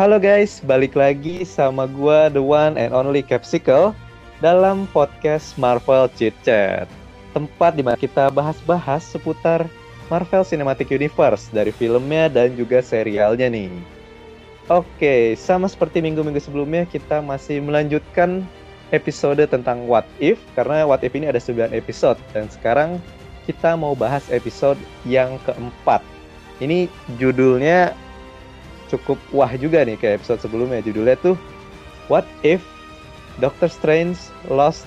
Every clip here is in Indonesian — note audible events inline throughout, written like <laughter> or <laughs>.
Halo guys, balik lagi sama gua the one and only Capsicle dalam podcast Marvel Chit Chat. Tempat di mana kita bahas-bahas seputar Marvel Cinematic Universe dari filmnya dan juga serialnya nih. Oke, sama seperti minggu-minggu sebelumnya kita masih melanjutkan episode tentang What If karena What If ini ada 9 episode dan sekarang kita mau bahas episode yang keempat. Ini judulnya cukup wah juga nih kayak episode sebelumnya. Judulnya tuh What If Doctor Strange Lost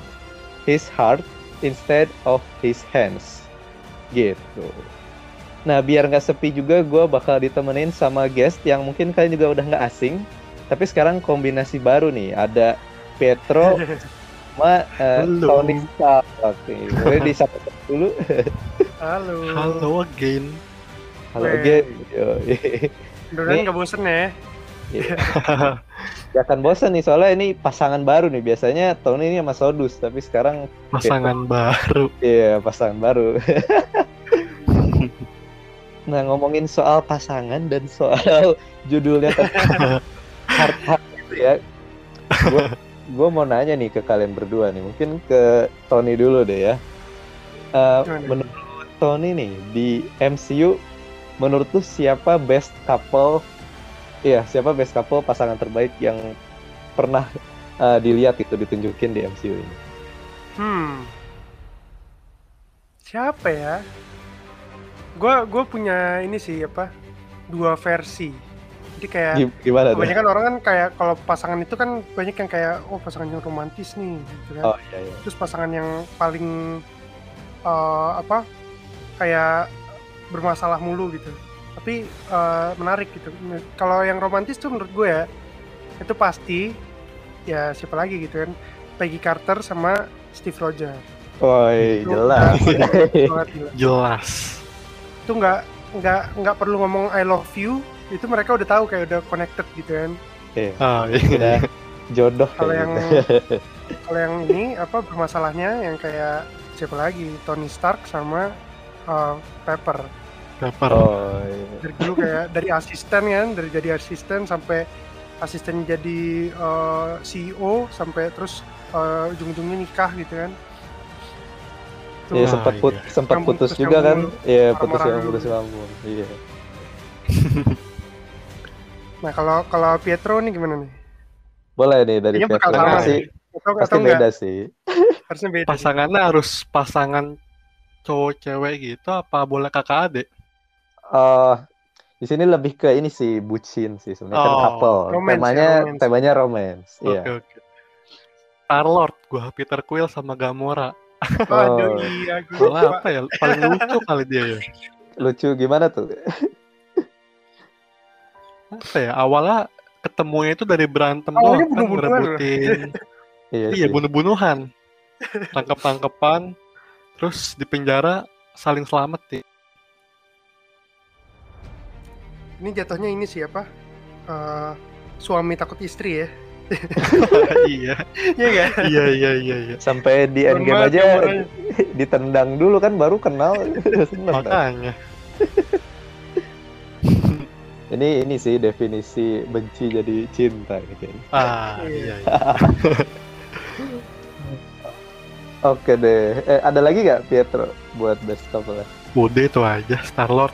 His Heart Instead of His Hands. Gitu. Nah, biar nggak sepi juga, gue bakal ditemenin sama guest yang mungkin kalian juga udah nggak asing. Tapi sekarang kombinasi baru nih, ada Petro <laughs> sama uh, Tony Stark. Oke, boleh disapa dulu. <laughs> Halo. Halo again. Halo again. Yo. Beneran nggak bosen ya? Iya. <laughs> <laughs> Gak akan bosan nih soalnya ini pasangan baru nih biasanya Tony ini sama Sodus tapi sekarang pasangan baru. <laughs> Iya pasangan baru. nah ngomongin soal pasangan dan soal judulnya hard hard itu ya. Gue mau nanya nih ke kalian berdua nih mungkin ke Tony dulu deh ya. Uh, menurut Tony nih di MCU menurut lu siapa best couple Iya, siapa best couple pasangan terbaik yang pernah uh, dilihat itu ditunjukin di MCU ini? Hmm. Siapa ya? Gua gue punya ini sih apa? Dua versi. Jadi kayak gimana Banyak kan orang kan kayak kalau pasangan itu kan banyak yang kayak oh pasangan yang romantis nih gitu kan. Oh iya iya. Terus pasangan yang paling uh, apa? Kayak bermasalah mulu gitu. Tapi uh, menarik gitu. Kalau yang romantis tuh menurut gue ya itu pasti ya siapa lagi gitu kan Peggy Carter sama Steve Rogers. Oh jelas. <laughs> jelas. Itu nggak nggak nggak perlu ngomong I love you itu mereka udah tahu kayak udah connected gitu kan. Iya. Oh, iya. jodoh kalau yang gitu. <laughs> kalau yang ini apa bermasalahnya yang kayak siapa lagi? Tony Stark sama uh, Pepper Pepper. Oh, iya. Dari dulu kayak dari asisten kan, dari jadi asisten sampai asisten jadi uh, eh, CEO sampai terus uh, ujung-ujungnya nikah gitu kan. Iya sempat put, iya. sempat putus juga kan? Iya putus yang putus sambung. Iya. <laughs> nah kalau kalau Pietro nih gimana nih? Boleh nih dari Pietro sama sih. Pasti beda sih. Harusnya beda. Pasangannya harus pasangan cowok cewek gitu apa boleh kakak adik? uh, di sini lebih ke ini sih bucin sih sebenarnya kan oh, kan couple. Romance, temanya ya, romance. temanya romance. Iya. Oke okay, oke. Okay. Star Lord, gua Peter Quill sama Gamora. <laughs> Oh. Aduh iya gua. apa ya? Paling lucu <laughs> kali dia ya. Lucu gimana tuh? apa ya? Awalnya ketemunya itu dari berantem oh, doang kan ngerebutin. <laughs> iya, iya bunuh-bunuhan. Tangkap-tangkapan terus di penjara saling selamat ya ini jatuhnya ini siapa? Uh, suami takut istri ya. <laughs> iya. Iya kan? Iya iya iya iya. Sampai di end game aja <laughs> ditendang dulu kan baru kenal. <laughs> Makanya. ini ini sih definisi benci jadi cinta kayaknya. Ah iya. iya. Oke deh. Eh, ada lagi gak Pietro buat best couple? Bude itu aja Star Lord.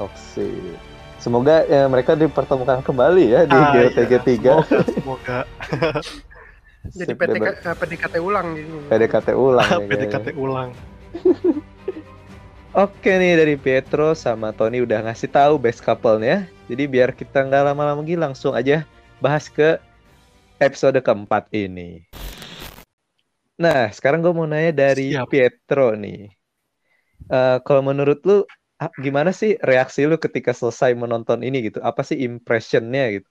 Oke. Semoga ya, mereka dipertemukan kembali ya di ah, GTG iya. 3. Semoga. <laughs> semoga. Jadi PTK, uh, PDKT ulang gitu. PDKT ulang. ya, PDKT ulang. <laughs> Oke nih dari Pietro sama Tony udah ngasih tahu best couple-nya. Jadi biar kita nggak lama-lama lagi langsung aja bahas ke episode keempat ini. Nah, sekarang gue mau nanya dari Siap. Pietro nih. Uh, kalau menurut lu gimana sih reaksi lu ketika selesai menonton ini gitu? Apa sih impressionnya gitu?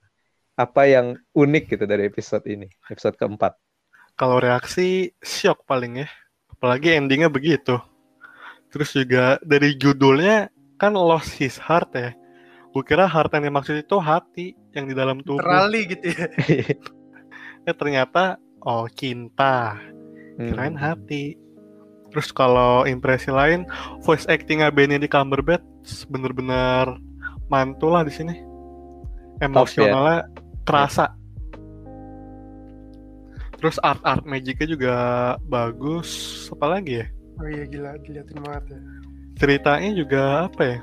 Apa yang unik gitu dari episode ini, episode keempat? Kalau reaksi shock paling ya, apalagi endingnya begitu. Terus juga dari judulnya kan lost his heart ya. Gue kira heart yang dimaksud itu hati yang di dalam tubuh. Terali gitu ya. <laughs> eh ternyata oh cinta. Kirain hmm. hati Terus kalau impresi lain, voice actingnya Benny di Cumberbatch bener-bener mantul lah di sini. Emosionalnya kerasa. Terus art art magicnya juga bagus. Apalagi ya? Oh iya gila, diliatin banget ya. Ceritanya juga apa ya?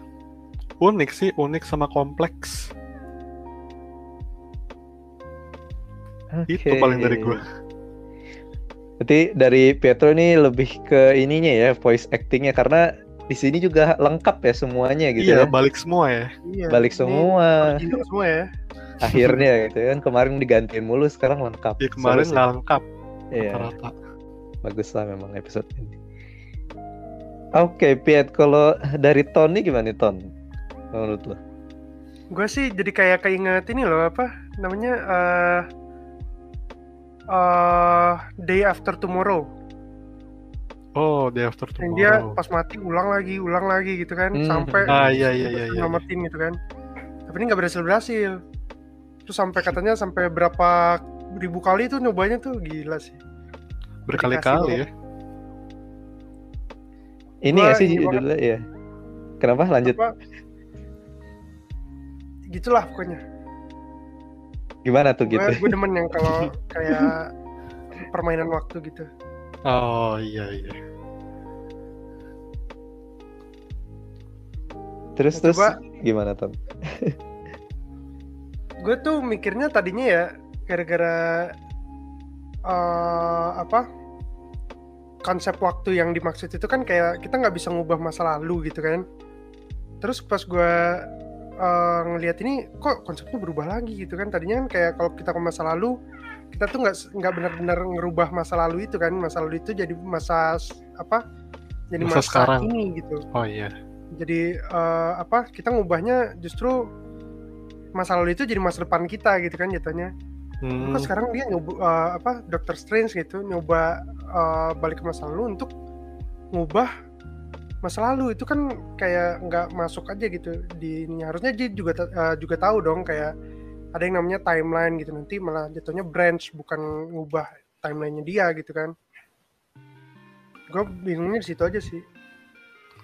Unik sih, unik sama kompleks. Itu Oke. paling dari gua. Berarti dari Pietro ini lebih ke ininya ya, voice actingnya karena di sini juga lengkap ya semuanya gitu iya, ya. balik semua ya. Iya. Balik ini semua. original semua ya. <laughs> Akhirnya gitu kan kemarin digantiin mulu sekarang lengkap. Ya kemarin nggak lengkap Iya, rata. bagus lah memang episode ini. Oke, Piet, kalau dari Tony gimana nih, Ton? Menurut lo? Gue sih jadi kayak keinget ini loh apa namanya eh eh, Day After Tomorrow. Oh, Day After Yang dia Tomorrow. pas mati ulang lagi, ulang lagi gitu kan, Hmm. sampai Ah iya iya iya iya. nyelamatin gitu kan. Tapi ini nggak berhasil berhasil. Terus sampai katanya sampai berapa ribu kali tuh nyobanya tuh gila sih. Berkali-kali ya. Ini nggak sih judulnya ya? Kenapa? Lanjut. Apa? Gitulah pokoknya. Gimana tuh gitu? gue demen yang <laughs> kalau kayak permainan waktu gitu. Oh iya iya. Terus Nah, terus coba- gimana, Ton? <laughs> gue tuh mikirnya tadinya ya gara-gara eh, apa konsep waktu yang dimaksud itu kan kayak kita nggak bisa ngubah masa lalu gitu kan terus pas gue eh, ngelihat ini kok konsepnya berubah lagi gitu kan. Tadinya kan kayak kalau kita ke masa lalu kita tuh nggak nggak benar-benar ngerubah masa lalu itu kan. Masa lalu itu jadi masa apa jadi Masa masa, sekarang. ini gitu. Oh iya. jadi eh, apa kita ngubahnya justru masa lalu itu jadi masa depan kita gitu kan jatuhnya. Hmm, kok sekarang dia nyoba eh, apa Doctor Strange gitu nyoba eh, balik ke masa lalu untuk ngubah masa lalu itu kan kayak nggak masuk aja gitu di ini. Harusnya dia juga eh, juga tahu dong kayak ada yang namanya timeline gitu. Nanti malah jatuhnya branch bukan ngubah timelinenya dia gitu kan. Gue bingungnya di situ aja sih.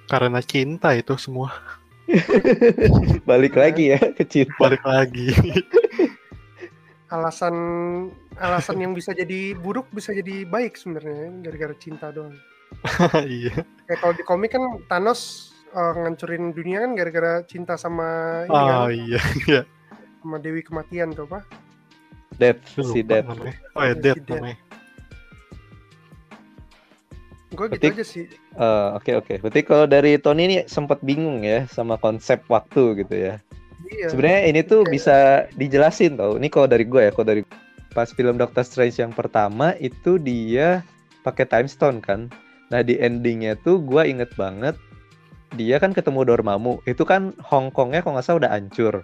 Karena cinta itu semua. <laughs> Balik lagi ya ke cinta. balik lagi. alasan alasan yang bisa jadi buruk bisa jadi baik sebenarnya gara-gara cinta doang <laughs> iya. kayak kalau di komik kan Thanos eh, ngancurin dunia kan gara-gara cinta sama ini Oh kan iya iya. sama Dewi kematian tuh apa Death, Lupa si Death. namanya. Oh ya Death. namanya. gue gitu aja sih Eh, Oke oke. Berarti kalau dari Tony ini sempat bingung ya sama konsep waktu gitu ya. iya Sebenarnya ini tuh Kayak- bisa dijelasin tau. Ini kalau dari gue ya, kalau dari pas film Doctor Strange yang pertama itu dia pakai time stone kan. Nah di endingnya tuh gue inget banget dia kan ketemu Dormammu. Itu kan Hong Kongnya kalau nggak salah udah hancur.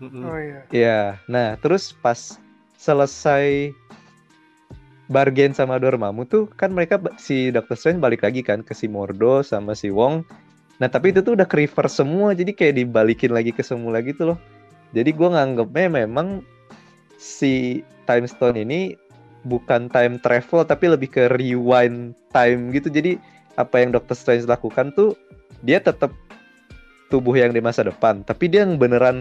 Oh iya Iya. Nah terus pas selesai bargain sama Dormammu tuh kan mereka si Doctor Strange balik lagi kan ke si Mordo sama si Wong. Nah tapi itu tuh udah ke reverse semua jadi kayak dibalikin lagi ke semula gitu loh. Jadi gua nganggepnya memang si time stone ini bukan time travel tapi lebih ke rewind time gitu. Jadi apa yang Doctor Strange lakukan tuh dia tetap tubuh yang di masa depan tapi dia yang beneran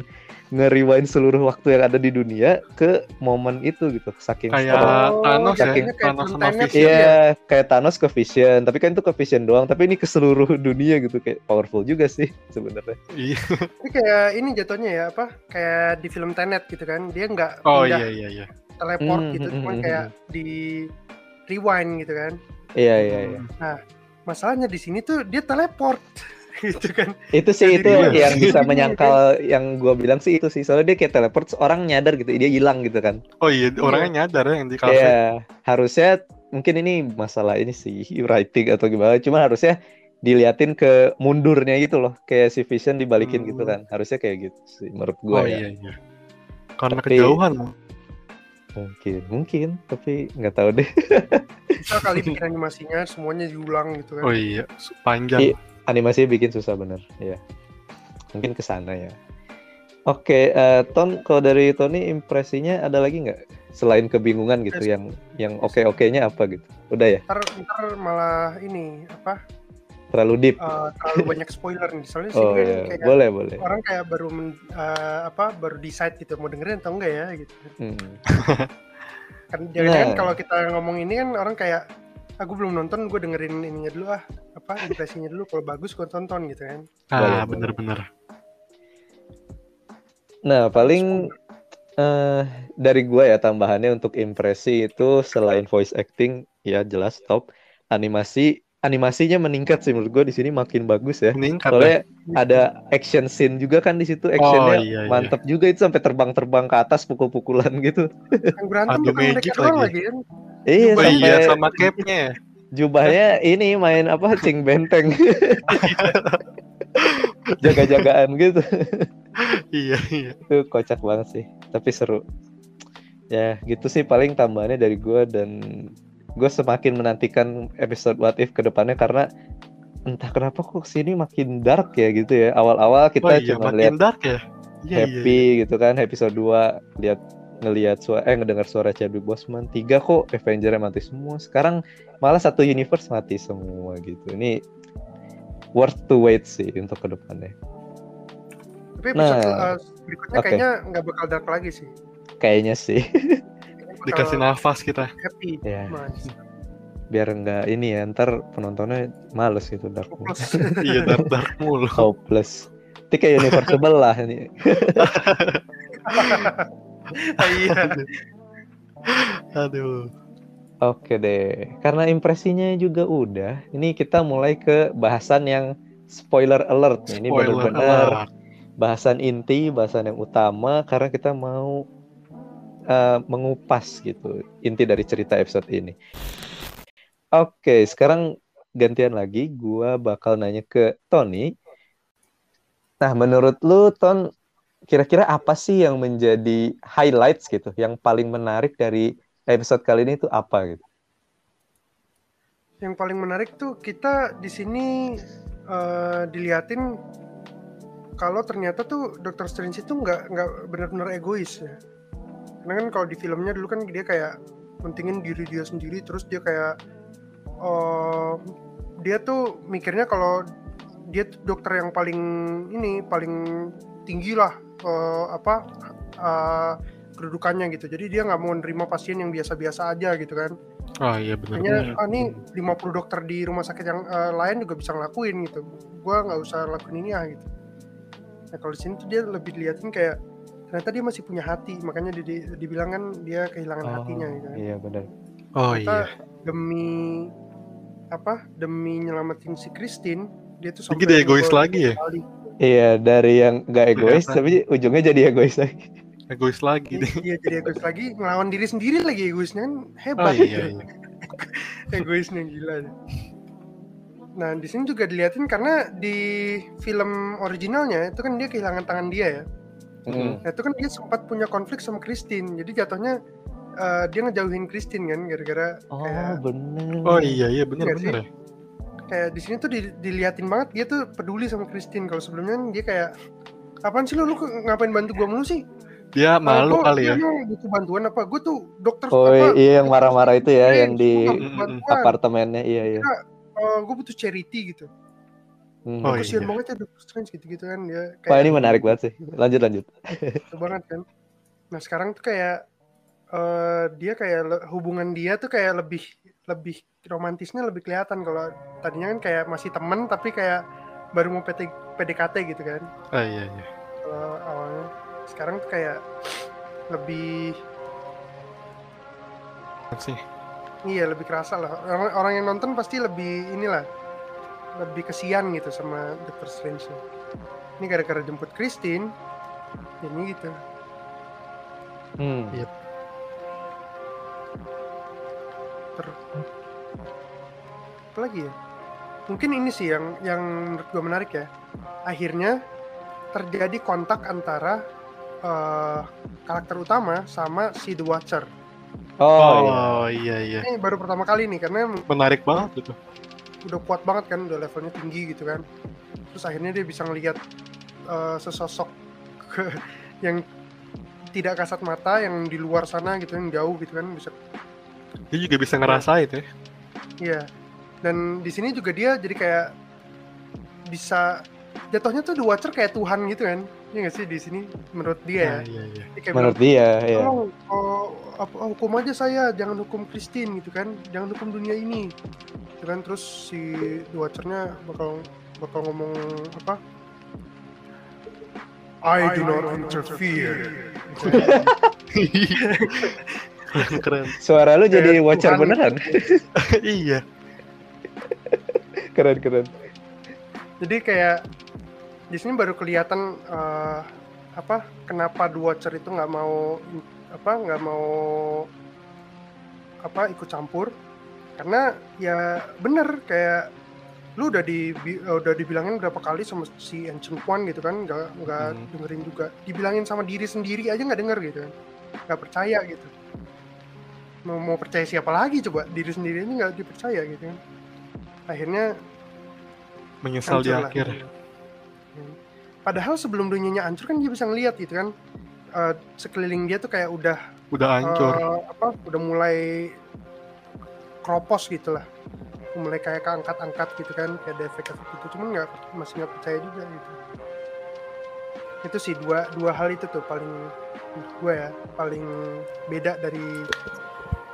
nge-rewind seluruh waktu yang ada di dunia ke momen itu gitu saking Kayak strong. Thanos ya, saking- kayak Thanos sama Vision. Iya, kayak Thanos ke Vision, tapi kan itu ke Vision doang, tapi ini ke seluruh dunia gitu kayak powerful juga sih <laughs> sebenarnya. Iya. ini kayak ini jatuhnya ya apa kayak di film Tenet gitu kan dia nggak Oh pindah iya iya iya. Teleport Hmm, gitu hmm, cuman hmm, kayak di rewind gitu kan Iya, iya, iya. masalahnya di sini tuh dia teleport <laughs> gitu kan Itu sih itu dia- yang bisa <laughs> menyangkal yang gua bilang sih itu sih. Soalnya dia kayak teleport orang nyadar gitu, dia hilang gitu kan. Oh iya, orangnya nyadar ya yang di kafe. Iya, harusnya mungkin ini masalah ini sih <laughs> writing atau gimana, cuma harusnya diliatin ke mundurnya gitu loh, kayak si Vision dibalikin gitu Hmm. kan. Harusnya kayak gitu sih menurut gua Oh ya. iya iya. Karena Tapi- kejauhan. Mungkin, mungkin, tapi nggak tahu deh. <laughs> bisa kali bikin animasinya semuanya diulang gitu kan Oh iya, panjang. Iya. Animasinya bikin susah bener, ya. Mungkin ke sana ya. Oke, eh, Ton, kalau dari Tony impresinya ada lagi nggak selain kebingungan gitu, yang yang oke-okenya apa gitu? Udah ya? ntar, ntar malah ini apa terlalu deep. eh, terlalu banyak spoiler nih. Soalnya sih Oh kan iya, kayak boleh boleh. orang kayak baru men- eh, apa baru decide gitu mau dengerin atau enggak ya gitu. Hmm. <laughs> Kan jangan Nah. kalau kita ngomong ini kan orang kayak aku belum nonton, gue dengerin ininya dulu ah apa impresinya dulu kalau bagus gue tonton gitu kan. Boleh, Ah, bener-bener. Nah, paling eh dari gua ya tambahannya untuk impresi itu selain voice acting ya jelas top. Animasi animasinya meningkat sih menurut gua di sini makin bagus ya. Meningkat ya. Soalnya ada action scene juga kan di situ actionnya iya, iya. mantap juga itu sampai terbang-terbang ke atas pukul-pukulan <laughs> gitu. Yang berantem Adu bukan mereka magic lagi. lagi kan. Iya Oh sampai iya, sama cape-nya ya. jubahnya ini main apa cing benteng. <laughs> Jaga-jagaan gitu. Iya, iya. itu kocak banget sih tapi seru ya gitu sih paling tambahannya dari gue dan gue semakin menantikan episode What If ke depannya karena entah kenapa kok sini makin dark ya gitu ya. Awal-awal Oh kita iya, cuma lihat dark ya. Iya, happy gitu kan episode 2 lihat ngelihat suara eh ngedengar suara Chadwick Boseman. Tiga kok Avenger mati semua. Sekarang malah satu universe mati semua gitu. Ini worth to wait sih untuk ke depannya Tapi Nah, episode eh, berikutnya oke. kayaknya nggak bakal dark lagi sih. kayaknya sih <laughs> Dikasih nafas kita. happy. ya Mas. biar nggak ini ya ntar penontonnya males gitu dark <laughs> iya, dark-dark mulu. hopeless itu kayak universe sebelah nih <laughs> Ah, iya. Aduh. oke deh karena impresinya juga udah ini kita mulai ke bahasan yang spoiler alert nih. ini benar-benar bahasan inti bahasan yang utama karena kita mau eh, mengupas gitu inti dari cerita episode ini. Oke sekarang gantian lagi gua bakal nanya ke Tony. Nah menurut lu Ton kira-kira apa sih yang menjadi highlights gitu yang paling menarik dari episode kali ini itu apa gitu? Yang paling menarik tuh kita di sini eh, diliatin kalau ternyata tuh Doctor Strange itu nggak nggak benar-benar egois ya. Karena kan kalau di filmnya dulu kan dia kayak mentingin diri dia sendiri terus dia kayak eh, dia tuh mikirnya kalau dia tuh dokter yang paling ini paling tinggi lah eh, apa eh, kedudukannya gitu. Jadi dia nggak mau nerima pasien yang biasa-biasa aja gitu kan. Oh iya benar. Hanya ah, nih 50 dokter di rumah sakit yang eh, lain juga bisa ngelakuin gitu. Gua nggak usah lakuin ini ya gitu. Nah kalau di sini tuh dia lebih diliatin kayak ternyata dia masih punya hati, makanya di, di- dibilang kan dia kehilangan hatinya gitu. kan. iya benar Oh Ternyata iya. demi apa? Demi nyelamatin si Christine, dia tuh Lagi dia egois lagi ya? kali. iya dari yang nggak egois Kelihatan. tapi ujungnya jadi egois lagi Egois lagi Dia, deh. dia jadi egois lagi, ngelawan diri sendiri lagi egoisnya kan Oh hebat. iya iya. <laughs> egoisnya gila nah di sini juga diliatin karena di film originalnya itu kan dia kehilangan tangan dia ya Mm. nah itu kan dia sempat punya konflik sama Christine. Jadi jatuhnya eh, dia ngejauhin Christine kan gara-gara oh kayak bener. Oh iya iya benar Iya benar ya. kayak di sini tuh di- diliatin banget dia tuh peduli sama Christine. Kalau sebelumnya dia kayak apaan sih lu? Lu ngapain bantu gua mulu sih? Dia Gua- malu kali ya. butuh bantuan apa? Gue tuh dokter Oh apa? iya yang marah-marah itu ya Iya, yang di gua apartemennya. Iya iya. gue butuh charity gitu Hmm. Oh, kasihan iya. banget ya Doctor Strange gitu-gitu kan dia Wah ini menarik banget sih. Lanjut lanjut. Itu banget kan. Nah sekarang tuh kayak eh dia kayak hubungan dia tuh kayak lebih lebih romantisnya lebih kelihatan kalau tadinya kan kayak masih temen tapi kayak baru mau PT, PDKT gitu kan. Oh iya iya. Kalau awalnya sekarang tuh kayak lebih Sih. iya lebih kerasa lah. Orang, orang yang nonton pasti lebih inilah lebih kesian gitu sama Doctor Strange. Ini gara-gara jemput Christine, ini gitu. Hmm. Iya. ter apa lagi ya mungkin ini sih yang yang menurut gue menarik ya akhirnya terjadi kontak antara eh, karakter utama sama si The Watcher Oh, iya. Oh iya iya. ini baru pertama kali nih karena Menarik banget itu. Udah kuat banget kan udah levelnya tinggi gitu kan terus akhirnya dia bisa ngelihat eh, sesosok ke- <laughs> yang tidak kasat mata yang di luar sana gitu yang jauh gitu kan bisa Dia juga bisa ngerasain ya. Iya. Dan di sini juga dia jadi kayak bisa jatuhnya tuh The Watcher kayak Tuhan gitu kan Iya nggak sih di sini menurut dia ya, iya. Dia kayak Menurut bilang, dia, ya. "Tolong, oh, apa, oh, hukum aja saya jangan hukum Christine gitu kan jangan hukum dunia ini gitu kan terus si The Watcher-nya bakal bakal ngomong apa I do not interfere keren keren. <laughs> Suara lu jadi Kayak watcher Tuhan. beneran. iya. <laughs> keren keren. jadi kayak di sini baru kelihatan eh, apa kenapa The Watcher itu nggak mau apa nggak mau apa ikut campur karena ya bener kayak lu udah di bi- udah dibilangin berapa kali sama si Ancient One gitu kan nggak nggak Hmm. dengerin juga dibilangin sama diri sendiri aja nggak denger gitu kan nggak percaya gitu mau mau percaya siapa lagi coba diri sendiri ini nggak dipercaya gitu kan akhirnya Menyesal di hancur lah akhir. gitu. Padahal sebelum dunianya hancur kan dia bisa ngeliat gitu kan eh, sekeliling dia tuh kayak udah Udah hancur. eh, apa udah mulai kropos gitu lah mulai kayak keangkat-angkat gitu kan kayak ada efek-efek gitu cuman nggak masih nggak percaya juga gitu itu sih dua dua hal itu tuh paling gue ya paling beda dari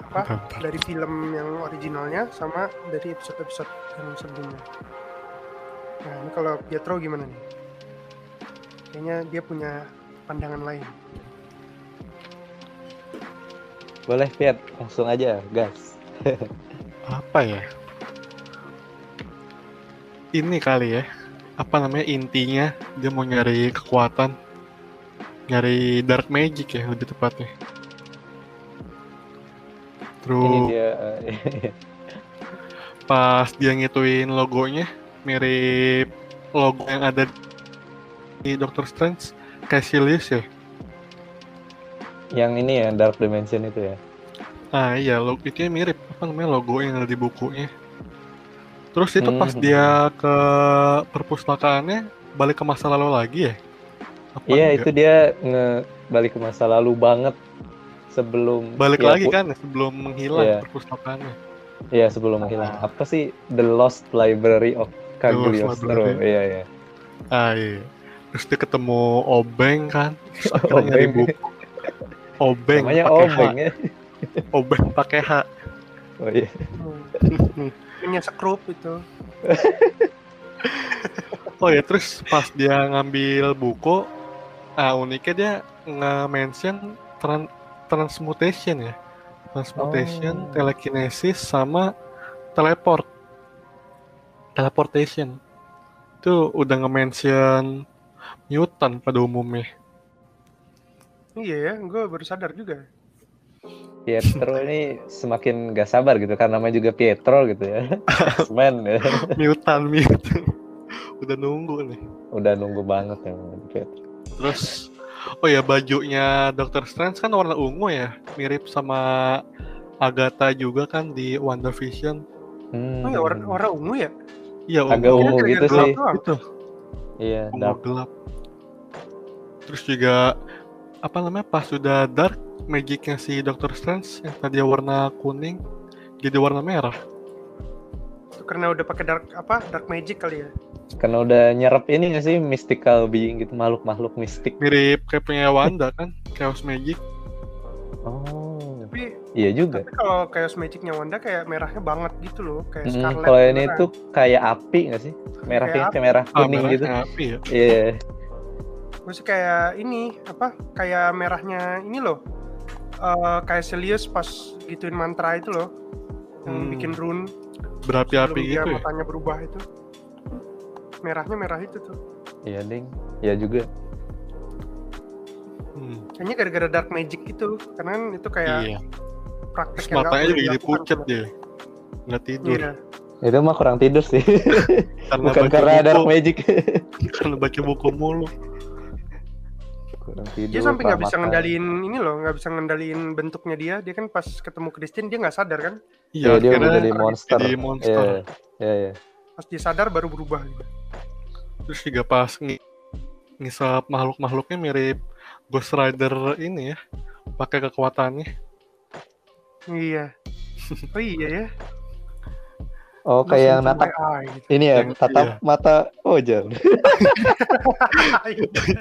apa dari film yang originalnya sama dari episode-episode yang sebelumnya. Nah ini kalau Pietro gimana nih? Kayaknya dia punya pandangan lain. Boleh Piet, langsung aja, gas. <laughs> apa ya? Ini kali ya. Apa namanya? Intinya dia mau nyari kekuatan. Nyari dark magic ya lebih tepatnya. Ini terus dia eh, <laughs> pas dia ngituin logonya mirip logo yang ada di Doctor Strange Cassius ya yang ini ya Dark Dimension itu ya. ah iya logo itu mirip apa namanya logo yang ada di bukunya terus itu pas Hmm. dia ke perpustakaannya balik ke masa lalu lagi ya Apa Iya, enggak? itu dia nge balik ke masa lalu banget sebelum balik ya, lagi kan sebelum menghilang Iya. perpustakaannya Iya, sebelum menghilang. Apa sih The Lost Library of Cagliostro? Iya, iya. ah iya terus dia ketemu obeng kan terus akhirnya nyari Obeng. buku obeng Namanya pakai Obeng H ya. obeng pakai H Oh iya. Punya sekrup itu. <laughs> oh ya terus pas dia ngambil buku ah uniknya dia nge-mention tran- transmutation ya transmutation Oh. telekinesis sama teleport teleportation itu udah nge-mention mutant pada umumnya Iya ya, gue baru sadar juga. Pietro ini semakin gak sabar gitu kan namanya juga Pietro gitu ya. <laughs> X-Men ya. mutant mutant udah nunggu nih Udah nunggu banget ya Pietro. terus oh ya bajunya Doctor Strange kan warna ungu ya mirip sama Agatha juga kan di WandaVision Hmm. Oh ya warna, warna ungu ya? iya Agak ungu Kayaknya gitu sih. gitu Iya, dark. gelap terus juga apa namanya pas sudah dark magicnya si Doctor Strange yang tadi warna kuning jadi warna merah Itu karena udah pakai dark apa? Dark magic kali ya. Karena udah nyerap ini gak sih mystical being gitu, makhluk-makhluk mistik. mirip kayak punya Wanda kan Chaos Magic Oh. Iya juga. tapi kalau kayak magicnya Wanda kayak merahnya banget gitu loh, kayak Hmm, Scarlet. kalau ini beneran. tuh kayak api gak sih? Merah Kayak kayak merah ah kuning merah gitu. kayak api ya Iya. Terus kayak ini apa? Kayak merahnya ini loh. eh kayak Celius pas gituin mantra itu loh. Yang Hmm. bikin rune berapi-api sebelum dia gitu ya matanya berubah itu. Merahnya merah itu tuh. Iya, Ding. Iya juga. Hmm, Kayaknya gara-gara dark magic itu. Karena kan itu kayak iya praktek terus matanya juga jadi pucat dia nggak tidur Iya. Itu mah kurang tidur sih. karena Bukan karena buku, dark magic. <laughs> karena baca buku mulu kurang tidur. Dia sampai nggak bisa ngendaliin ini loh, nggak bisa ngendaliin bentuknya dia. Dia kan pas ketemu Christine dia nggak sadar kan. Iya, dia udah jadi monster. jadi monster. Iya. Iya, iya. Pas dia sadar baru berubah gitu. terus juga pas ng- ngisap makhluk-makhluknya mirip Ghost Rider ini ya pakai kekuatannya Iya. Oh iya ya. Oh, kayak yang natap gitu. ini ya, Yang- tatap iya. mata Oh, John. <laughs>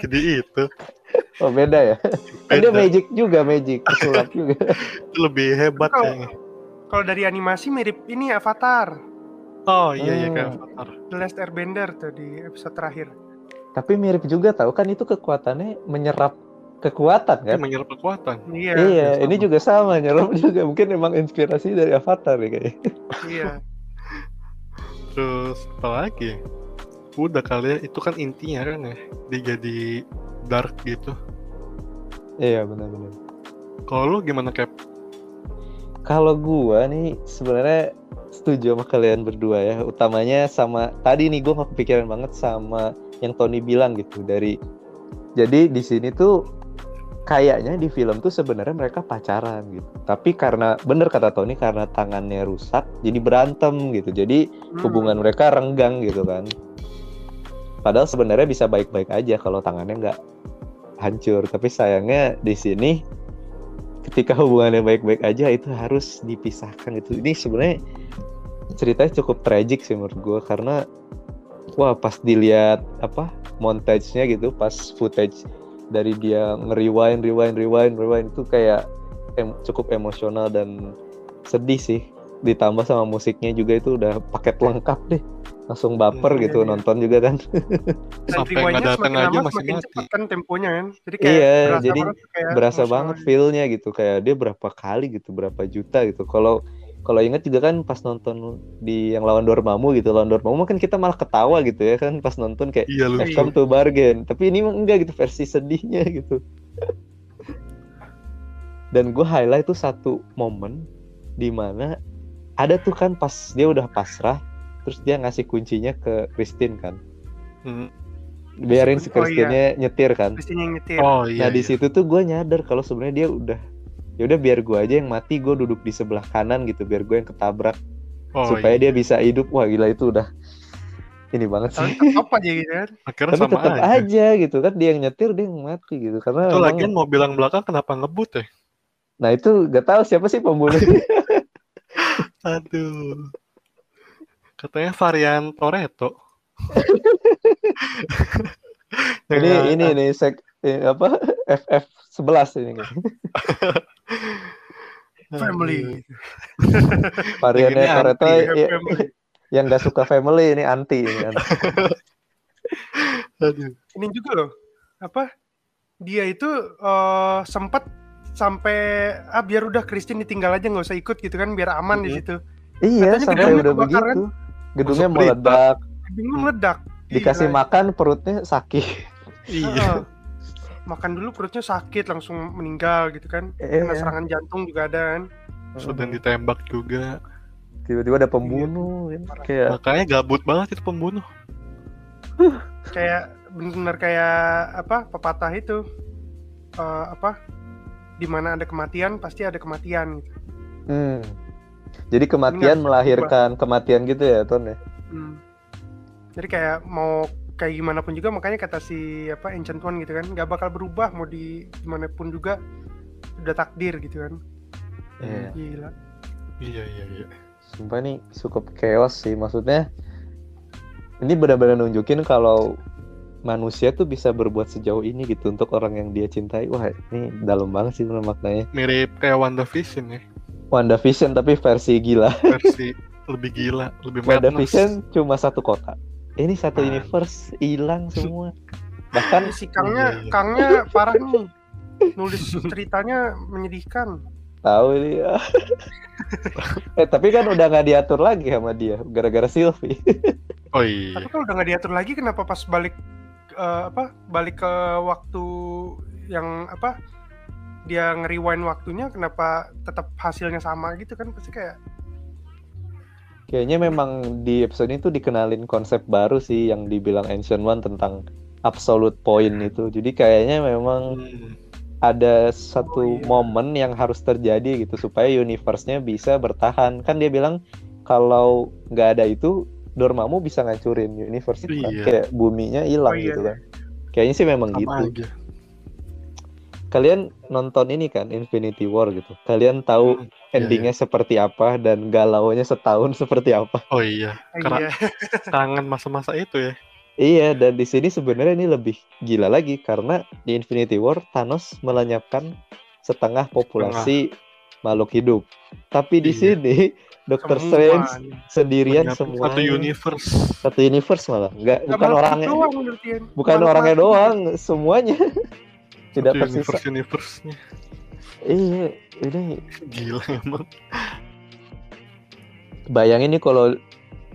Jadi itu. Oh, beda ya. Beda. magic juga, magic. Sulap juga. Itu lebih hebat Kalau- kayaknya. Kalau dari animasi mirip ini Avatar, Oh iya iya Hmm. kayak Avatar. The Last Airbender tuh di episode terakhir. Tapi mirip juga tahu kan itu kekuatannya menyerap kekuatan Dia kan? menyerap kekuatan. Iya, Iya, sama. ini juga sama nyerap juga. Mungkin emang inspirasi dari Avatar ya kayaknya. iya. <laughs> Terus apa lagi? Udah kali ya, itu kan intinya kan ya. Dia jadi dark gitu. Iya, benar-benar. Kalau lu gimana Cap? Kalau gua nih sebenarnya setuju sama kalian berdua ya. Utamanya sama tadi nih gua nggak kepikiran banget sama yang Tony bilang gitu dari jadi di sini tuh kayaknya di film tuh sebenarnya mereka pacaran gitu. Tapi karena bener kata Tony karena tangannya rusak jadi berantem gitu. Jadi Hmm. hubungan mereka renggang gitu kan. Padahal sebenarnya bisa baik-baik aja kalau tangannya nggak hancur. Tapi sayangnya di sini ketika hubungannya baik-baik aja itu harus dipisahkan gitu. Ini sebenarnya ceritanya cukup tragik sih menurut gue karena wah pas dilihat apa montage-nya gitu, pas footage dari dia nge-rewind, rewind, rewind, rewind itu kayak em- cukup emosional dan sedih sih. Ditambah sama musiknya juga itu udah paket lengkap deh. Langsung baper Iya, gitu iya. nonton juga kan. Dan Sampai nggak datang aja masih mati. cepat kan temponya kan. Jadi kayak Iya, berasa jadi banget kayak berasa banget feel-nya gitu kayak dia berapa kali gitu berapa juta gitu kalau kalau ingat juga kan pas nonton di yang lawan Dormammu gitu lawan Dormammu kan kita malah ketawa gitu ya kan pas nonton kayak Iya lu. I've come to bargain tapi ini mah enggak gitu versi sedihnya gitu <laughs> dan gue highlight tuh satu momen di mana ada tuh kan pas dia udah pasrah terus dia ngasih kuncinya ke Christine kan Hmm. biarin si Oh, iya. Christine-nya nyetir kan Christine yang nyetir. Oh iya. nah di iya. situ tuh gue nyadar kalau sebenarnya dia udah ya udah biar gue aja yang mati gue duduk di sebelah kanan gitu biar gue yang ketabrak Oh, supaya iya. dia bisa hidup wah gila itu udah ini banget sih tetap aja gitu kan. Akhirnya tapi sama tetap aja. aja. gitu kan dia yang nyetir dia yang mati gitu karena Itu lagian mobil yang belakang kenapa ngebut ya? nah itu gak tahu siapa sih pembunuh <laughs> Aduh. Katanya varian Toretto. ini ini nih sek eh, apa FF 11 ini kan. <laughs> Family. <laughs> variannya Toretto anti, ya, Family. yang gak suka family ini anti ini anti. <laughs> Ini juga loh. Apa? Dia itu eh, sempat sampai ah biar udah Christine ditinggal aja nggak usah ikut gitu kan biar aman di Mhm. situ. iya Katanya sampai gedungnya udah kebakar, begitu gedungnya Masuk berita. meledak Bingung meledak. dikasih Gila. makan perutnya sakit Iya. Makan dulu perutnya sakit langsung meninggal gitu kan. Iya. Kena serangan jantung juga ada kan. Sudah ditembak juga. tiba-tiba ada pembunuh kan. kayak Makanya gabut banget itu pembunuh. Kayak bener-bener kayak apa pepatah itu Eh, apa di mana ada kematian pasti ada kematian gitu. hmm. jadi kematian Ini nggak melahirkan kematian gitu ya Ton ya Hmm. Jadi kayak mau kayak gimana pun juga makanya kata si apa Ancient One gitu kan nggak bakal berubah mau di gimana pun juga udah takdir gitu kan. Iya. Gila. Iya iya iya. Sumpah nih cukup chaos sih maksudnya. Ini benar-benar nunjukin kalau manusia tuh bisa berbuat sejauh ini gitu untuk orang yang dia cintai. Wah, ini dalam banget sih bener maknanya. Mirip kayak WandaVision ya. WandaVision tapi versi gila. Versi <laughs> lebih gila, lebih madness. WandaVision cuma satu kota. Ini satu Ah. universe hilang semua. Bahkan Si Kangnya Iya, iya. Kangnya parah nih. <laughs> Nulis ceritanya menyedihkan. tahu ini. <laughs> eh tapi kan udah nggak diatur lagi sama dia gara-gara Sylvie. <laughs> Oh iya. Tapi kalau udah nggak diatur lagi kenapa pas balik eh, apa balik ke waktu yang apa dia nge-rewind waktunya kenapa tetap hasilnya sama gitu kan pasti kayak Kayaknya memang di episode ini tuh dikenalin konsep baru sih yang dibilang Ancient One tentang absolute point itu. Jadi kayaknya memang Hmm. ada satu Oh, iya. momen yang harus terjadi gitu supaya universe-nya bisa bertahan. Kan dia bilang kalau nggak ada itu Dormammu bisa ngancurin universe itu kan. Iya. Kayak buminya hilang Oh, iya, gitu iya. kan. Kayaknya sih memang Sama gitu. aja. Kalian nonton ini kan Infinity War gitu. Kalian tahu Hmm, iya, endingnya seperti apa dan galaunya setahun <laughs> seperti apa. Oh iya. Karena iya <laughs> kangen masa-masa itu ya. Iya, dan di sini sebenarnya ini lebih gila lagi karena di Infinity War Thanos melenyapkan setengah populasi makhluk hidup. Tapi di Iya. sini <laughs> Doctor Semua. Strange sendirian semua Satu universe. satu universe malah nggak bukan orangnya doang kan. bukan orangnya doang semuanya tidak Satu tersisa universe universe-nya. iya ini Gila emang. bayangin nih kalau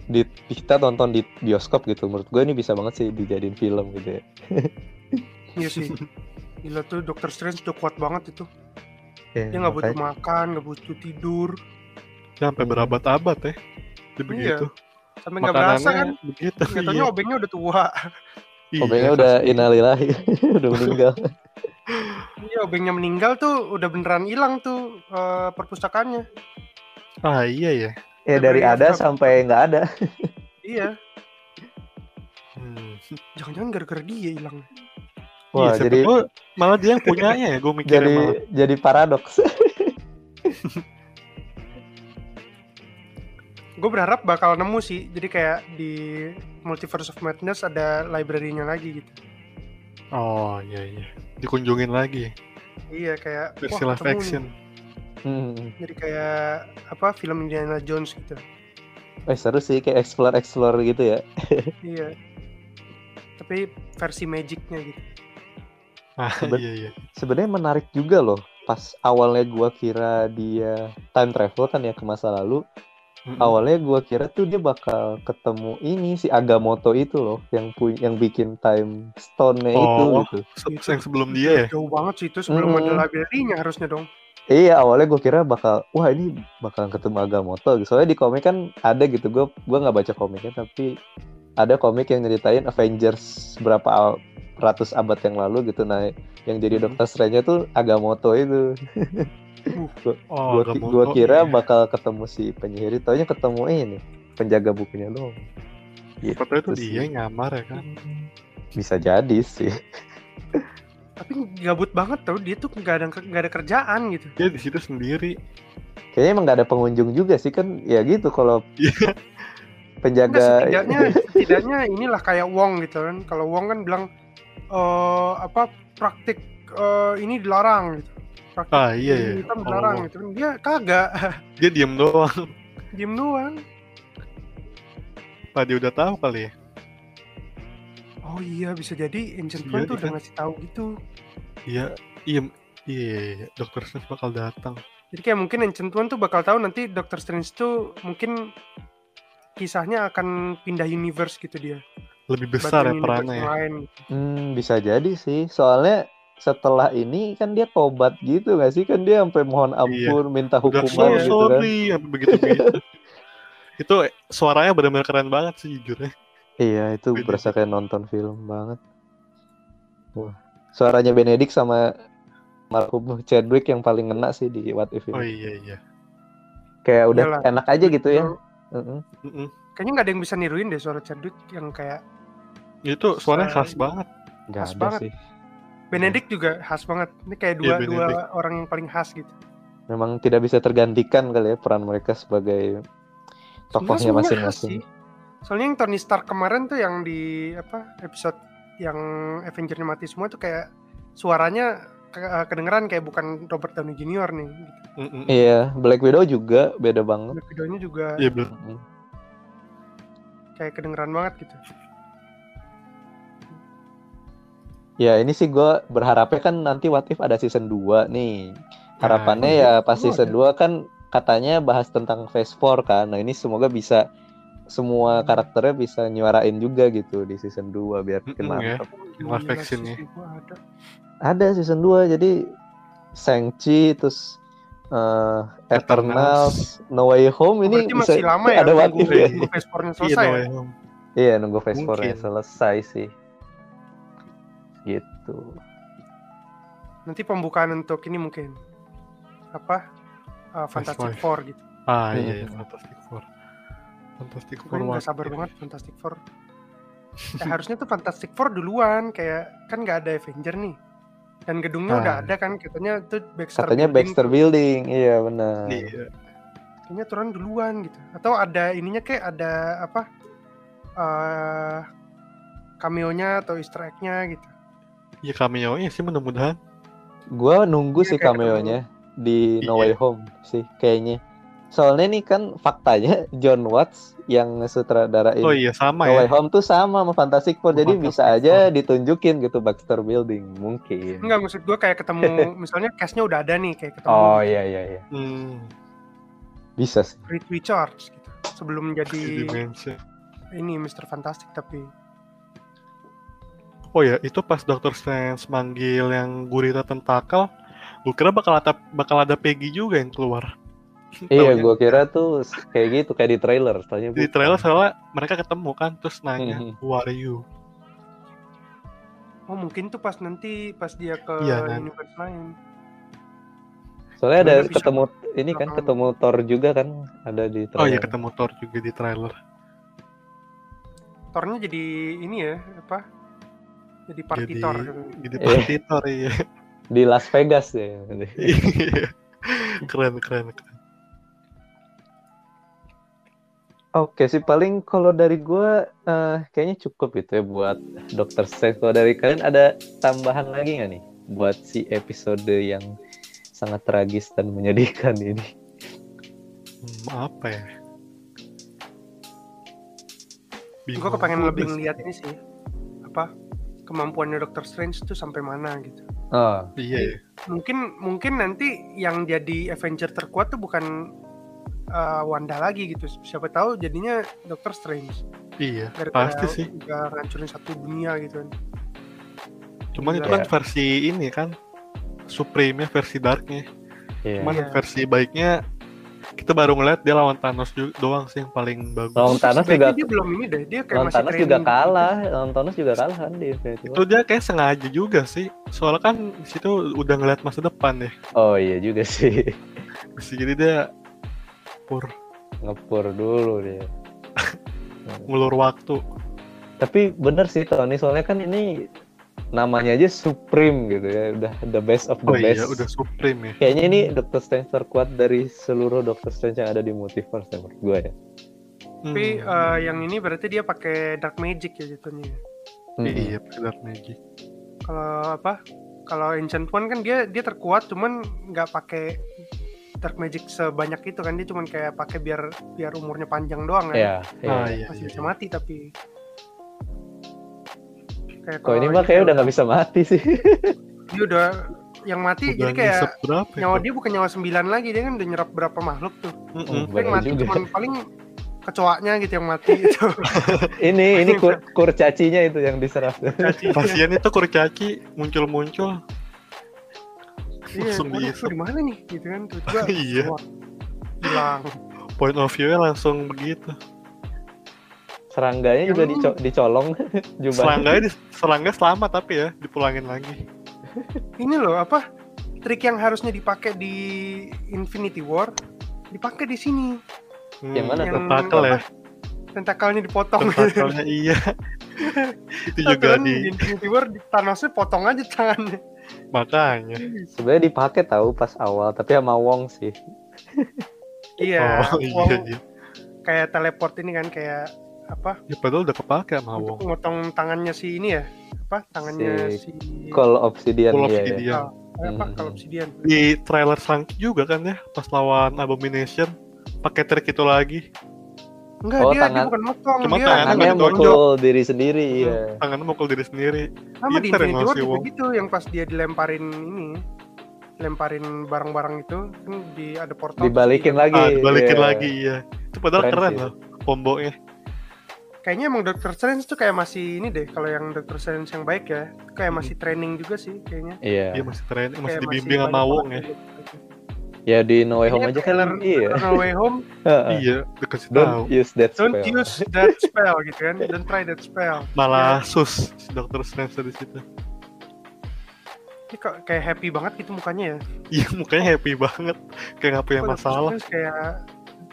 di kita tonton di bioskop gitu menurut gue ini bisa banget sih dijadiin film gitu ya <laughs> Iya sih. Gila tuh Doctor Strange udah kuat banget itu. Ya, Dia nggak butuh makan, nggak butuh tidur, Sampai berabad-abad ya. Dia begitu. sampai nggak berasa kan. Begitu. Nggak taunya iya. obengnya udah tua. Iya, Obengnya udah pasti. inalilahi <laughs> udah meninggal Iya <laughs> obengnya meninggal tuh udah beneran hilang tuh eh, perpustakaannya. Ah iya ya. ya Udah dari ada sampai nggak ada <laughs> Iya. Hmm. Jangan-jangan gara-gara dia hilang. Wah, Iya, jadi tahu malah dia yang punyanya ya, gue mikirnya jadi malah. jadi paradoks <laughs> Gue berharap bakal nemu sih. Jadi kayak di Multiverse of Madness ada library-nya lagi gitu. Oh iya iya. Dikunjungin lagi Iya kayak versi wah, live action. hmm. Jadi kayak apa film Indiana Jones gitu. Eh, seru sih kayak explore explore gitu ya <laughs> Iya. Tapi versi magicnya gitu. Ah Seben- iya iya. sebenarnya menarik juga loh pas awalnya gua kira dia time travel kan ya ke masa lalu Mm-mm. awalnya gua kira tuh dia bakal ketemu ini si Agamotto itu loh yang pu yang bikin time stone-nya itu Oh. gitu Se- yang sebelum dia ya. Jauh banget sih itu sebelum Mm. ada library-nya harusnya dong. Iya awalnya gue kira bakal wah ini bakal ketemu Agamotto gitu. Soalnya di komik kan ada gitu gue gua nggak baca komiknya tapi ada komik yang nyeritain Avengers berapa ratus abad yang lalu gitu nah yang jadi. Doctor Strange tuh Agamotto itu. <laughs> Oh, gak mau- gua kira iya. bakal ketemu si penyihir, taunya ketemu ini penjaga bukunya doang. Siapa tahu itu Gitu dia nyamar ya kan. Bisa jadi sih. Tapi gabut banget tau dia tuh nggak ada nggak ada kerjaan gitu. Dia di situ sendiri. Kayaknya emang gak ada pengunjung juga sih kan ya gitu kalau Iya. Enggak, penjaga setidaknya setidaknya inilah kayak Wong gitu kan. Kalau Wong kan bilang eh apa praktik eh, ini dilarang gitu. Praktik Ah iya ya. ilmu hitam dilarang gitu kan. Dia kagak <laughs> Dia diem doang. diem doang. Pak dia udah tahu kali ya. Oh iya bisa jadi Ancient Bisa One tuh udah kan. ngasih tahu gitu. Iya, iya, iya, iya. Dokter Strange bakal datang. Jadi kayak mungkin Ancient One tuh bakal tahu nanti Doctor Strange tuh mungkin kisahnya akan pindah universe gitu dia. Lebih besar ya Bantuin universe perannya ya. lain. Hmm, bisa jadi sih. Soalnya setelah ini kan dia tobat gitu gak sih? Kan dia sampai mohon ampun, minta Iya. Udah hukuman so gitu kan. sorry, apa begitu begitu. <laughs> itu suaranya benar-benar keren banget sih jujurnya. Iya, itu Beda. berasa kayak nonton film banget. Wah, suaranya Benedict sama Markum Chadwick yang paling ngena sih di What If ini. Oh iya iya. Kayak udah Iyalah. enak aja gitu ya. Kalau- Heeh. Mm-mm. Kayaknya nggak ada yang bisa niruin deh suara Chadwick yang kayak Itu suaranya Sa- khas banget. Nggak Khas ada banget. sih. Benedict juga khas banget. Ini kayak Iya, dua dua Benedict. orang yang paling khas gitu. Memang tidak bisa tergantikan kali ya peran mereka sebagai tokohnya masing-masing. Soalnya yang Tony Stark kemarin tuh yang di apa episode yang Avenger mati semua tuh kayak suaranya ke- kedengeran kayak bukan Robert Downey Jr. nih. Gitu. Iya, Black Widow juga beda banget. Videonya juga Iya bener. Mm. kayak kedengeran banget gitu. Ya ini sih gue berharapnya kan nanti What If ada season 2 nih. Harapannya iya. ya pas season 2 kan katanya bahas tentang Phase 4 kan. Nah ini semoga bisa semua karakternya bisa nyuarain juga gitu di season 2 biar makin Mm-mm, ya. mantap. Action-nya. season dua ada. Ada season 2 jadi Shang-Chi terus eh, Eternals, No Way Home ini Berarti bisa masih lama ya ada If ya. Phase 4-nya Iya, selesai no ya? Iya nunggu Phase 4 nya Mungkin. selesai sih. Gitu. Nanti pembukaan untuk ini mungkin apa? uh, Fantastic Five. Four gitu. Ah Hmm. iya, iya, Fantastic Four. Fantastic Four nggak sabar if. banget Fantastic Four. Ya, <laughs> harusnya tuh Fantastic Four duluan kayak kan nggak ada Avenger nih. Dan gedungnya Ah. udah ada kan katanya tuh Baxter Katanya Building Baxter. Building, iya benar. Iya. Kayaknya turun duluan gitu. Atau ada ininya kayak ada apa? eh cameo-nya atau easter egg-nya gitu. Ya cameo-nya sih mudah-mudahan. Gua nunggu Iya, sih cameo-nya di No Way Iya. Home sih kayaknya. Soalnya nih kan faktanya John Watts yang sutradarain Oh iya sama No ya. Way Home tuh sama sama Fantastic Four, Oh, jadi Fantastic bisa aja ditunjukin gitu Baxter Building mungkin. Enggak maksud gue kayak ketemu <laughs> misalnya cast-nya udah ada nih kayak ketemu Oh iya iya iya, Hmm, bisa sih. Reed Richards gitu. Sebelum di jadi ini Mr. Fantastic tapi Oh ya, itu pas Dr. Strange manggil yang gurita tentakel, gue kira bakal ada bakal ada Peggy juga yang keluar. <laughs> Iya, gua kira tuh kayak gitu kayak di trailer, soalnya di bukan. trailer soalnya mereka ketemu kan terus nanya Mhm. who are you oh mungkin tuh pas nanti pas dia ke nanti. universe lain. Soalnya ada Sebenarnya bisa ketemu ini kan ketemu Thor juga kan ada di trailer. oh iya ketemu Thor juga di trailer Thor-nya jadi ini ya apa? Jadi party Jadi- gitu. jadi party Thor iya <laughs> Di Las Vegas ya. Iya. keren keren keren Oke sih paling kalau dari gua eh, kayaknya cukup gitu ya buat Doctor Strange. Kalau dari kalian ada tambahan lagi nggak nih buat si episode yang sangat tragis dan menyedihkan ini? Hmm, apa ya Gue kepengen lebih ngeliat ini sih apa kemampuannya Doctor Strange tuh sampai mana gitu. Oh, iya ya. Mungkin mungkin nanti yang jadi Avenger terkuat tuh bukan uh, Wanda lagi gitu. Siapa tahu jadinya Doctor Strange. iya Gara-gara pasti sih udah ngancurin satu dunia gitu kan. cuman itu Iya. kan versi ini kan Supreme-nya versi darknya iya. cuman Iya. versi baiknya kita baru ngeliat dia lawan Thanos juga doang sih yang paling bagus Lawan Thanos juga dia belum ini deh. Dia kayak lawan masih Thanos juga gitu. kalah, lawan Thanos juga kalah kan di Infinity itu War. dia kayak sengaja juga sih soalnya kan di situ udah ngeliat masa depan ya Oh iya juga sih. Bisa jadi dia pur Ngepur dulu dia. <laughs> ngulur waktu Tapi bener sih Tony, soalnya kan ini namanya aja Supreme gitu ya, udah the best of the oh best. iya udah Supreme ya Kayaknya ini Doctor Strange terkuat dari seluruh Doctor Strange yang ada di multiverse ya menurut gue ya. Tapi Hmm. uh, yang ini berarti dia pakai dark magic ya jatuhnya. Mm-mm. iya pakai dark magic Kalau apa? Kalau Ancient One kan dia dia terkuat cuman nggak pakai dark magic sebanyak itu kan dia cuman kayak pakai biar biar umurnya panjang doang kan. Iya, iya. ah iya, Masih iya. bisa mati tapi kayak Kok ini mah kayaknya udah nggak bisa mati sih. <laughs> dia udah yang mati udah jadi kayak berapa ya nyawa dia bukan nyawa sembilan lagi dia kan udah nyerap berapa makhluk tuh. Hmm. Tapi yang Bener mati juga. cuman paling kecoaknya gitu yang mati itu. <laughs> ini ini kur, kurcacinya itu yang diserap. kasian itu kurcaci muncul-muncul Iya, Langsung di mana nih gitu kan tiba-tiba <laughs> Iya. hilang. point of view-nya langsung begitu Serangganya juga Yang- dico- dicolong <laughs> jubahnya. serangga di, serangga selamat tapi ya dipulangin lagi <laughs> Ini loh apa trik yang harusnya dipakai di Infinity War dipakai di sini. Hmm, Yang mana tuh? tentakel ya Tentakelnya dipotong. tentakelnya <laughs> iya itu juga kan di di Infinity War di Thanosnya potong aja tangannya. makanya Sebenarnya dipakai tahu pas awal, tapi sama Wong sih. Iya. oh iya Wong iya kayak teleport ini kan kayak apa? ya padahal udah kepake sama Untuk Wong motong tangannya si ini ya. Apa? Tangannya si, Call Obsidian Full iya, iya. Obsidian. Ah, apa Hmm. kalau obsidian. di trailer Sangki juga kan ya pas lawan Abomination pakai trik itu lagi Enggak, Oh, dia, dia tangan- bukan motong, Cuma dia tangan Tangannya ditonjok. mukul diri sendiri, iya. tangannya mukul diri sendiri sama di Infinity War si juga Wong. gitu yang pas dia dilemparin ini lemparin barang-barang itu kan di ada portal Dibalikin lagi. ah dibalikin iya. lagi iya itu padahal Keren keren, sih. loh kombonya kayaknya emang Doctor Strange tuh kayak masih ini deh kalau yang Doctor Strange yang baik ya. Kayak masih training juga sih kayaknya. Iya. dia masih keren masih Kayak dibimbing sama Wong ya. Ya di No Way Home aja kan? Iya. No Way Home? <laughs> Iya dikasih tahu. Don't use that don't spell. use that spell gitu kan. Don't try that spell. Malah sus si Dr. Strange di situ. Ini kok kayak happy banget gitu mukanya ya? Iya mukanya happy banget. Kayak nggak punya Doctor masalah. kayak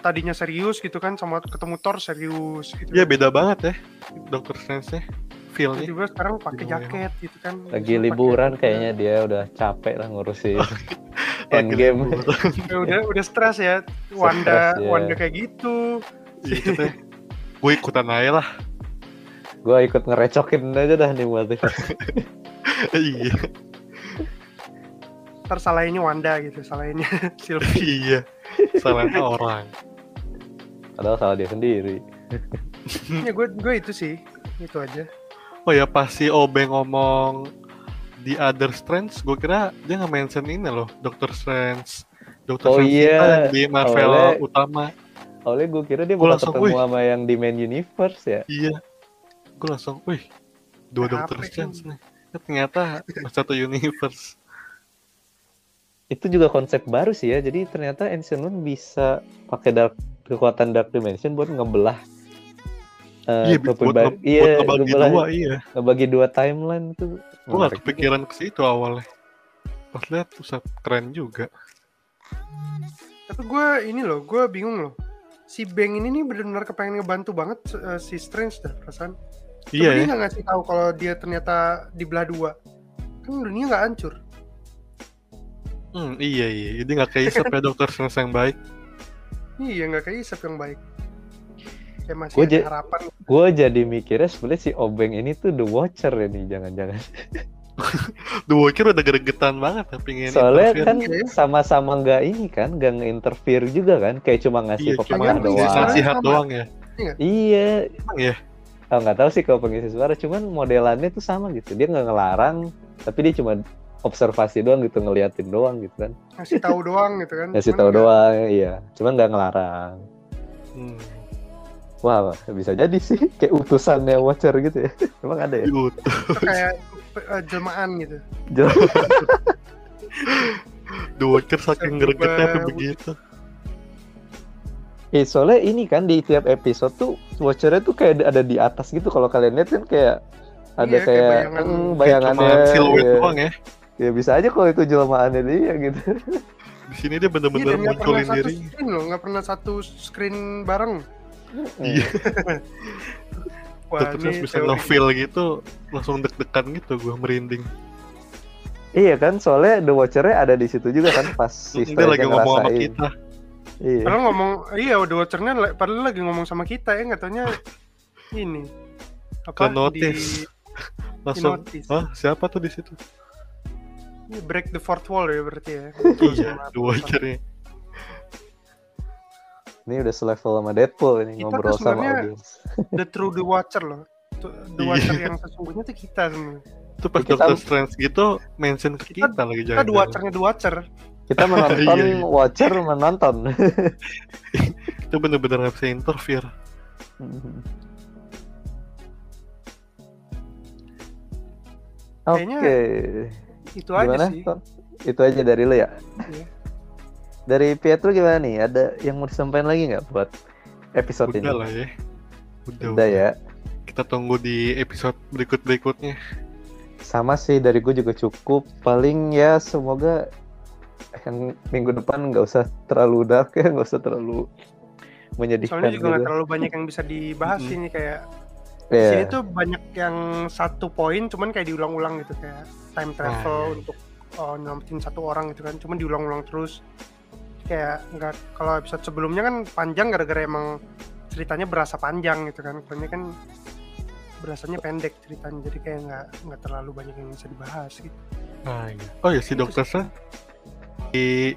tadinya serius gitu kan sama ketemu Thor serius gitu Iya beda banget ya Dr. Strange nya feelnya tiba-tiba sekarang pakai jaket gitu kan Lagi liburan kayaknya dia udah capek lah ngurusin <laughs> Lagi Endgame. Ya udah udah stres ya Wanda Stres, ya. Wanda kayak gitu Iya katanya gue ikutan aja lah Gue ikut ngerecokin aja dah nih multiverse. <laughs> iya, Ntar salahinnya Wanda gitu, salahinnya <laughs> Sylvie. iya. Salahnya orang. Padahal salah dia sendiri. <laughs> ya gue gue itu sih, itu aja. Oh ya pas si Obeng ngomong di Other Strange, gue kira dia nggak mention ini loh, Doctor Strange. Doctor Oh Strange iya, di Marvel awalnya- utama. Awalnya gue kira dia Gua bakal langsung, ketemu wih. sama yang di main universe ya. Iya. Gue langsung, wih, dua Apa Doctor ini? Strange nih. Ya, ternyata <laughs> satu universe. Itu juga konsep baru sih ya. Jadi ternyata Ancient One bisa pakai dark kekuatan Dark Dimension buat ngebelah eh, iya, buat, nge- iya, buat ngebagi ngebelah- dua, iya. ngebagi dua timeline itu. Gue gak kepikiran ke situ awalnya. Pas lihat pusat keren juga. Tapi gue ini loh, gue bingung loh. Si Bang ini nih benar-benar kepengen ngebantu banget eh, si Strange dah perasaan. Iya ya. dia nggak ngasih tahu kalau dia ternyata dibelah dua. Kan dunia nggak hancur. Hmm, iya iya. Jadi nggak keisap ya Dokter Strange yang baik. Iya nggak kayak Isep yang baik. Kayak masih Gua ada ja- harapan. Gue jadi mikirnya sebenarnya si Obeng ini tuh The Watcher ya nih, jangan-jangan. <laughs> The Watcher udah gregetan banget ya pengen Soalnya interfere. kan Iya. sama-sama nggak ini kan, nggak nge-interfere juga kan, kayak cuma ngasih iya, Kan doang. nasihat sama. doang ya. Iya, Emang ya? oh, nggak tahu sih kalau pengisi suara, cuman modelannya tuh sama gitu. Dia nggak ngelarang, tapi dia cuma observasi doang gitu, ngeliatin doang gitu kan. Ngasih tahu doang gitu kan. Ngasih tahu doang, iya. Cuman nggak ngelarang. Hmm. Wah, bisa jadi sih <laughs> kayak utusannya Watcher gitu ya. <laughs> Emang ada ya? Yut. kayak eh, jelmaan gitu. <laughs> The Watcher saking gregetnya tuh begitu. Eh, soalnya ini kan di tiap episode tuh Watchernya tuh kayak ada di atas gitu. Kalau kalian lihat kan kayak ada Iya, kayak kayak, bayangan. mm, Kayak bayangannya. Cuma siluet iya. doang ya. Ya bisa aja kalau itu jelmaannya dia gitu. Di sini dia Iya, bener-bener pernah munculin satu diri. screen loh, nggak pernah satu screen bareng. Iya. <laughs> Wah, Dokter ini Strange bisa nge-feel gitu, langsung deg-degan gitu gue merinding. Iya kan, soalnya The Watcher-nya ada di situ juga kan pas <laughs> si Dia lagi ngomong sama kita. Iya. Padahal ngomong, iya udah watchernya padahal lagi ngomong sama kita ya, nggak taunya ini Ke apa notice. di <laughs> Langsung, notice. ah siapa tuh di situ? Ini break the fourth wall ya berarti ya. Iya, The Watcher-nya. Ini udah selevel sama Deadpool ini Kita ngobrol tuh sama audiens. <laughs> The true the watcher loh. The Iya. watcher yang sesungguhnya tuh kita sebenarnya. Itu pas Kita- Doctor Strange gitu mention ke Kita- kita, lagi Kita jangan. the watchernya the watcher. Kita menonton <laughs> Iya, iya. Watcher menonton. <laughs> Itu bener-bener gak bisa interfere. Oke. Kayaknya Itu Gimana? aja sih. Itu aja dari lu ya? Iya. Dari Pietro gimana nih? Ada yang mau disampaikan lagi nggak buat episode Udah ini? lah ya. Udah, Udah ya. Kita tunggu di episode berikut-berikutnya. Sama sih dari gue juga cukup. Paling ya semoga yang minggu depan nggak usah terlalu dark ya, nggak usah terlalu menyedihkan Soalnya juga nggak gitu. terlalu banyak yang bisa dibahas Mm-mm. ini kayak di Iya. sini tuh banyak yang satu poin cuman kayak diulang-ulang gitu kayak time travel Ah, iya. untuk oh, nyelamatin satu orang gitu kan cuman diulang-ulang terus kayak nggak kalau episode sebelumnya kan panjang gara-gara emang ceritanya berasa panjang gitu kan kalau ini kan berasanya pendek ceritanya jadi kayak nggak nggak terlalu banyak yang bisa dibahas gitu Nah, iya. Oh ya si Dokter sih. Di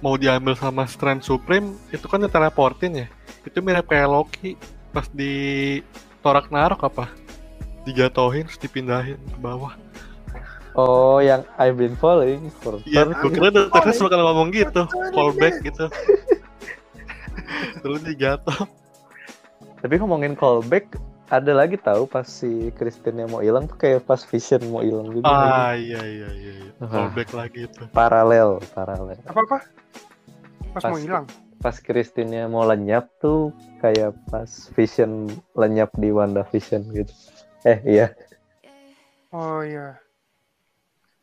mau diambil sama Strange Supreme itu kan diteleportin ya. Itu mirip kayak Loki pas di torak narok apa dijatohin terus dipindahin ke bawah. Oh, yang I've been falling for Iya, gue kira Dokter Strange bakal ngomong gitu, callback iya. gitu. Terus dijatuh. Tapi ngomongin callback, ada lagi tahu pas si Christine yang mau hilang tuh kayak pas Vision mau hilang juga. lagi. Ah iya iya iya, iya. Ah. callback lagi itu. Paralel, paralel. apa apa pas, mau Pas- hilang Pas Christine mau lenyap tuh kayak pas Vision lenyap di Wanda Vision gitu. Eh iya, oh iya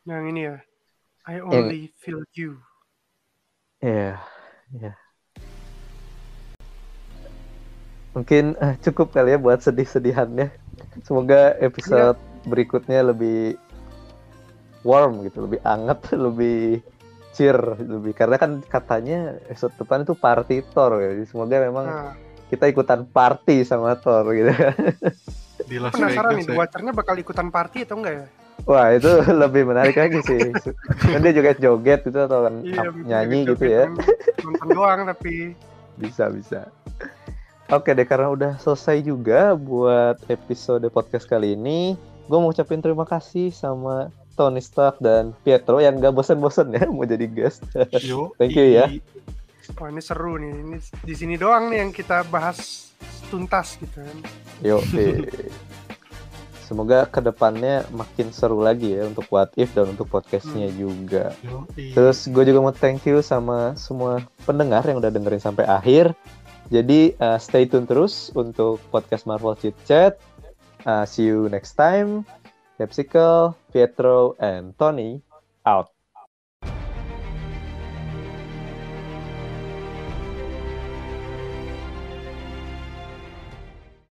yang ini ya I only feel you iya, iya. Mungkin eh, cukup kali ya buat sedih-sedihannya. Semoga episode berikutnya lebih warm gitu, lebih anget, <laughs> lebih cheer, lebih karena kan katanya episode depan itu party Thor ya. Jadi semoga memang nah kita ikutan party sama Thor gitu. di Las Penasaran Vegas nih, ya. The Watcher-nya bakal ikutan party atau enggak ya? Wah itu <laughs> lebih menarik lagi sih. Kan dia joget-joget gitu atau kan Iya, nyanyi gitu ya. Nonton doang tapi Bisa bisa. Oke deh karena udah selesai juga buat episode podcast kali ini, gue mau ucapin terima kasih sama Tony Stark dan Pietro yang gak bosan-bosan ya <laughs> mau jadi guest. Yo, Thank you ya. wah ini seru nih. Ini di sini doang nih yang kita bahas tuntas gitu kan. Yo, <laughs> semoga ke depannya makin seru lagi ya untuk What If dan untuk podcastnya juga. Yoi. Terus gue juga mau thank you sama semua pendengar yang udah dengerin sampai akhir. Jadi uh, stay tune terus untuk podcast Marvel Chit Chat. Uh, see you next time. Capsicle, Pietro, and Tony out.